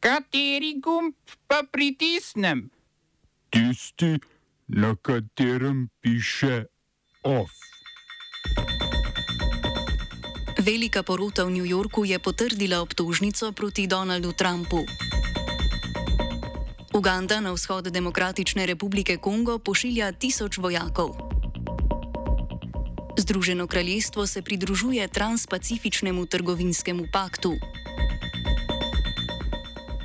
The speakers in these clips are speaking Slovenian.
Kateri gumb pa pritisnem? Tisti, na katerem piše OF. Velika porota v New Yorku je potrdila obtožnico proti Donaldu Trumpu. Uganda na vzhod Demokratične republike Kongo pošilja tisoč vojakov. Združeno kraljestvo se pridružuje transpacifičnemu trgovinskemu paktu.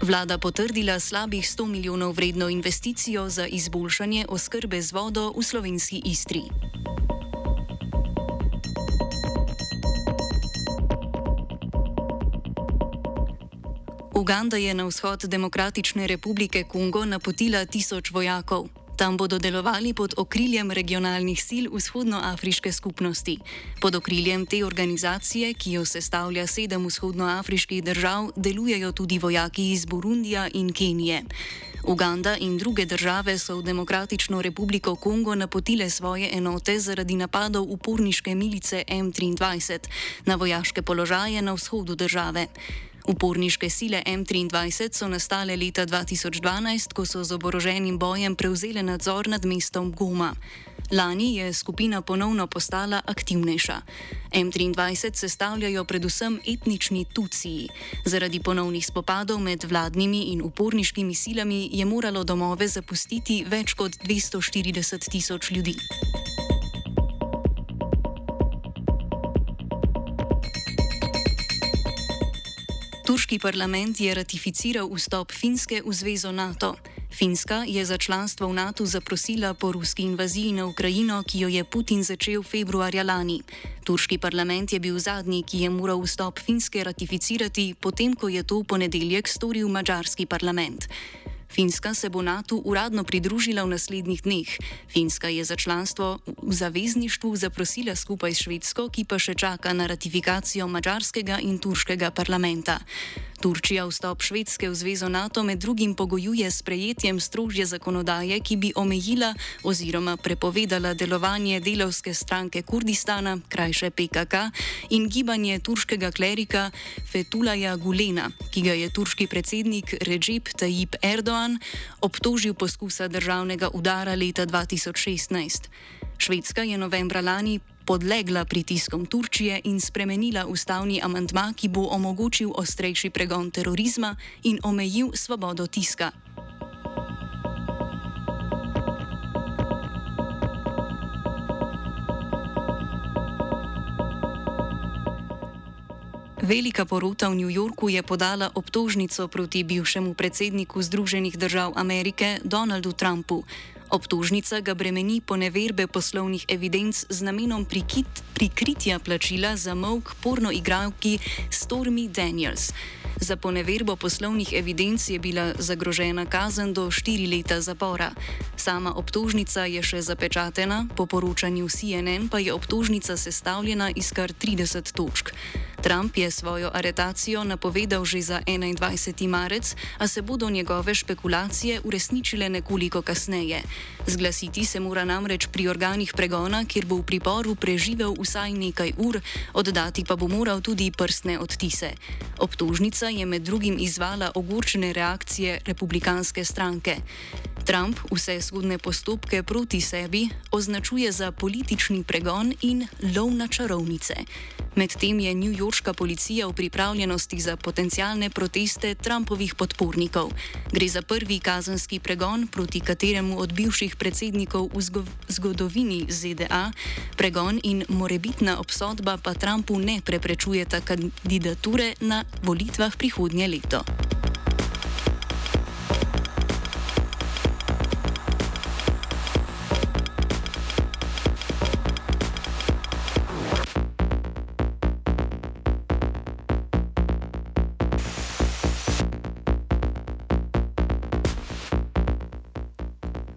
Vlada potrdila slabih 100 milijonov vredno investicijo za izboljšanje oskrbe z vodo v slovenski Istri. Uganda je na vzhod Demokratične republike Kongo napotila tisoč vojakov. Tam bodo delovali pod okriljem regionalnih sil vzhodnoafriške skupnosti. Pod okriljem te organizacije, ki jo sestavlja sedem vzhodnoafriških držav, delujejo tudi vojaki iz Burundija in Kenije. Uganda in druge države so v Demokratično republiko Kongo napotile svoje enote zaradi napadov uporniške milice M23 na vojaške položaje na vzhodu države. Uporniške sile M23 so nastale leta 2012, ko so z oboroženim bojem prevzele nadzor nad mestom Goma. Lani je skupina ponovno postala aktivnejša. M23 sestavljajo predvsem etnični Tuciji. Zaradi ponovnih spopadov med vladnimi in uporniškimi silami je moralo domove zapustiti več kot 240 tisoč ljudi. Turški parlament je ratificiral vstop Finske v zvezo NATO. Finska je za članstvo v NATO zaprosila po ruski invaziji na Ukrajino, ki jo je Putin začel februarja lani. Turški parlament je bil zadnji, ki je moral vstop Finske ratificirati, potem ko je to v ponedeljek storil mačarski parlament. Finska se bo NATO uradno pridružila v naslednjih dneh. Finska je za članstvo v zavezništvu zaprosila skupaj s Švedsko, ki pa še čaka na ratifikacijo mačarskega in turškega parlamenta. Turčija vstop Švedske v zvezo NATO med drugim pogojuje s prejetjem strožje zakonodaje, ki bi omejila oziroma prepovedala delovanje delovske stranke Kurdistana, krajše PKK, in gibanje turškega klerika Fetulaja Gulena, ki ga je turški predsednik Recep Tayyip Erdoğan obtožil poskusa državnega udara leta 2016. Švedska je novembra lani podlegla pritiskom Turčije in spremenila ustavni amantma, ki bo omogočil ostrejši pregon terorizma in omejil svobodo tiska. Velika porota v New Yorku je podala obtožnico proti bivšemu predsedniku Združenih držav Amerike Donaldu Trumpu. Obtožnica ga bremeni poneverbe poslovnih evidenc z namenom prikit, prikritja plačila za mok porno igralki Stormy Daniels. Za poneverbo poslovnih evidenc je bila zagrožena kazen do 4 leta zapora. Sama obtožnica je še zapečatena, po poročanju CNN pa je obtožnica sestavljena iz kar 30 točk. Trump je svojo aretacijo napovedal že za 21. marec, a se bodo njegove špekulacije uresničile nekoliko kasneje. Zglasiti se mora namreč pri organih pregona, kjer bo v priporu preživel vsaj nekaj ur, oddati pa bo moral tudi prstne odtise. Obtožnica je med drugim izvala ogorčene reakcije republikanske stranke. Trump vse sodne postopke proti sebi označuje za politični pregon in lov na čarovnice. Medtem je newyorška policija v pripravljenosti za potencijalne proteste Trumpovih podpornikov. Gre za prvi kazenski pregon, proti kateremu od bivših predsednikov v zgodovini ZDA pregon in morebitna obsodba pa Trumpu ne preprečujeta kandidature na volitvah prihodnje leto.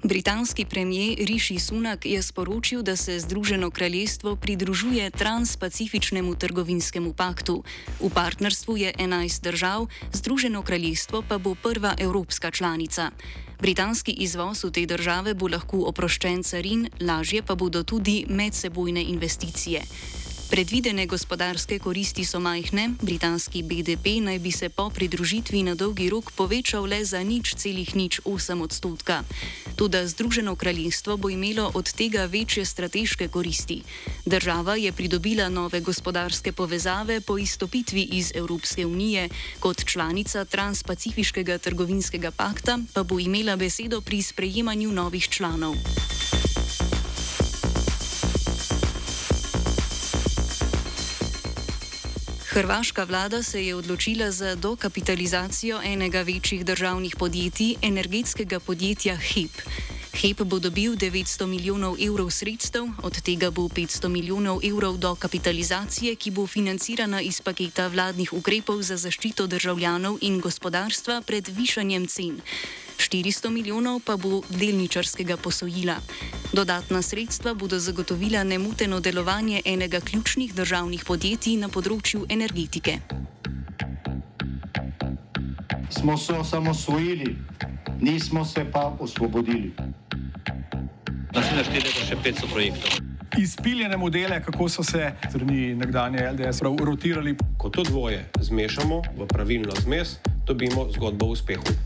Britanski premijer Rishi Sunak je sporočil, da se Združeno kraljestvo pridružuje transpacifičnemu trgovinskemu paktu. V partnerstvu je 11 držav, Združeno kraljestvo pa bo prva evropska članica. Britanski izvoz v te države bo lahko oproščen carin, lažje pa bodo tudi medsebojne investicije. Predvidene gospodarske koristi so majhne, britanski BDP naj bi se po pridružitvi na dolgi rok povečal le za nič celih nič 8 odstotka. Tudi Združeno kraljestvo bo imelo od tega večje strateške koristi. Država je pridobila nove gospodarske povezave po izstopitvi iz Evropske unije, kot članica Transpacifiškega trgovinskega pakta pa bo imela besedo pri sprejemanju novih članov. Hrvaška vlada se je odločila za dokapitalizacijo enega večjih državnih podjetij, energetskega podjetja HIP. HEP bo dobil 900 milijonov evrov sredstev, od tega bo 500 milijonov evrov dokapitalizacije, ki bo financirana iz paketa vladnih ukrepov za zaščito državljanov in gospodarstva pred višanjem cen. 400 milijonov pa bo delničarskega posojila. Dodatna sredstva bodo zagotovila nemoteno delovanje enega ključnih državnih podjetij na področju energetike. Smo se osamosvojili, nismo se pa osvobodili. Naslednje število je še 500 projektov. Izpiljene modele, kako so se strani nekdanje LDS rotirali. Ko to dvoje zmešamo v pravilno zmes, dobimo zgodbo o uspehu.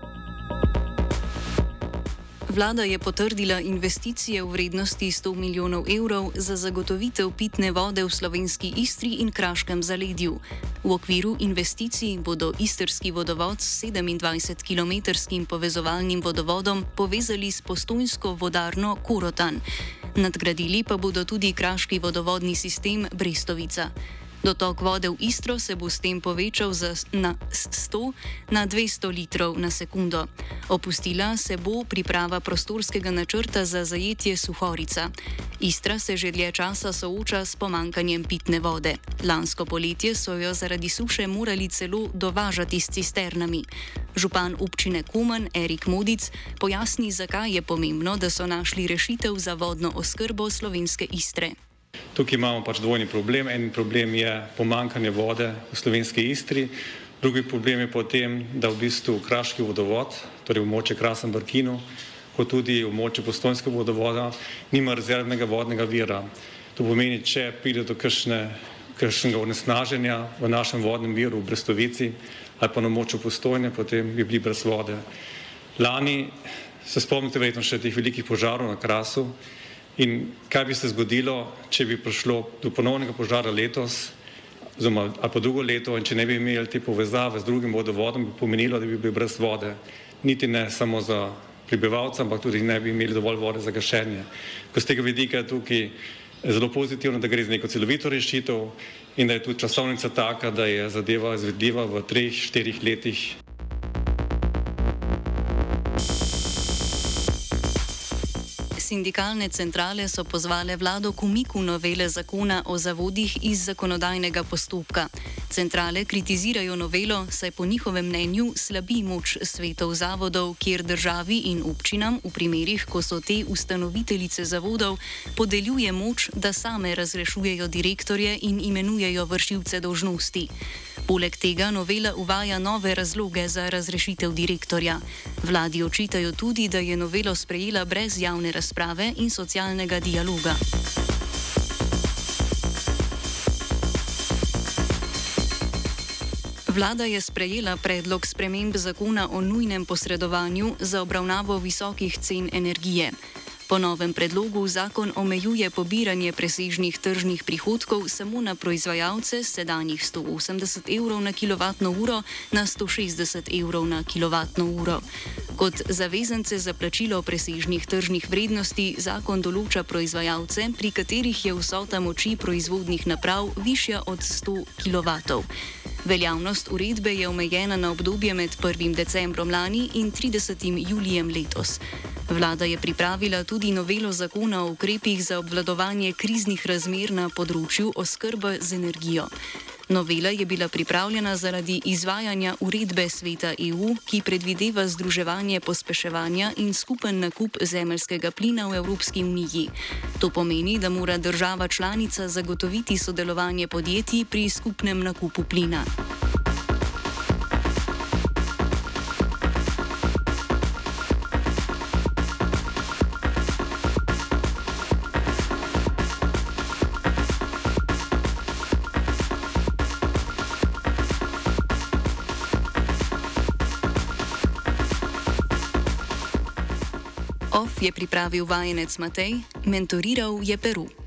Vlada je potrdila investicije v vrednosti 100 milijonov evrov za zagotovitev pitne vode v slovenski Istri in Kraškem zaledju. V okviru investicij bodo istrski vodovod s 27-kilometrskim povezovalnim vodovodom povezali s postojnsko vodarno Kurotan. Nadgradili pa bodo tudi kraški vodovodni sistem Brestovica. Dotok vode v Istro se bo s tem povečal z 100 na 200 litrov na sekundo. Opustila se bo priprava prostorskega načrta za zajetje Suhorica. Istra se že dlje časa sooča s pomankanjem pitne vode. Lansko poletje so jo zaradi suše morali celo dovažati s cisternami. Župan občine Kuman Erik Modic pojasni, zakaj je pomembno, da so našli rešitev za vodno oskrbo slovenske Istre. Tukaj imamo pač dvojni problem. En problem je pomankanje vode v slovenski Istri, drugi problem je potem, da v bistvu kraški vodovod, torej območje Krasen Brkinu, kot tudi območje postojnskega vodovoda, nima rezervnega vodnega vira. To pomeni, če pride do kršnega onesnaženja v našem vodnem viru v Brestovici ali pa na območju postojne, potem bi bili brez vode. Lani se spomnite verjetno še teh velikih požarov na Krasu, In kaj bi se zgodilo, če bi prišlo do ponovnega požara letos, oziroma ali pa drugo leto, in če ne bi imeli te povezave z drugim vodovodom, bi pomenilo, da bi bili brez vode, niti ne samo za prebivalce, ampak tudi ne bi imeli dovolj vode za gašenje. Ko z tega vidika je tukaj zelo pozitivno, da gre za neko celovito rešitev in da je tudi časovnica taka, da je zadeva izvedljiva v treh, štirih letih. Sindikalne centrale so pozvale vlado k umiku novele zakona o zavodih iz zakonodajnega postopka. Centrale kritizirajo novelo, saj po njihovem mnenju slabi moč svetov zavodov, kjer državi in občinam v primerih, ko so te ustanoviteljice zavodov, podeljuje moč, da same razrešujejo direktorje in imenujejo vršilce dožnosti. Poleg tega novela uvaja nove razloge za razrešitev direktorja. Vladi očitajo tudi, da je novelo sprejela brez javne razprave in socialnega dialoga. Vlada je sprejela predlog sprememb zakona o nujnem posredovanju za obravnavo visokih cen energije. Po novem predlogu zakon omejuje pobiranje presežnih tržnih prihodkov samo na proizvajalce s sedanjih 180 evrov na kWh na 160 evrov na kWh. Kot zavezance za plačilo presežnih tržnih vrednosti zakon določa proizvajalce, pri katerih je vsota moči proizvodnih naprav višja od 100 kW. Veljavnost uredbe je omejena na obdobje med 1. decembrom lani in 30. julijem letos. Vlada je pripravila tudi novelo zakona o ukrepih za obvladovanje kriznih razmer na področju oskrbe z energijo. Novela je bila pripravljena zaradi izvajanja uredbe sveta EU, ki predvideva združevanje pospeševanja in skupen nakup zemljskega plina v Evropski uniji. To pomeni, da mora država članica zagotoviti sodelovanje podjetij pri skupnem nakupu plina. OF je pripravil vajenec Matej, mentoriral je Peru.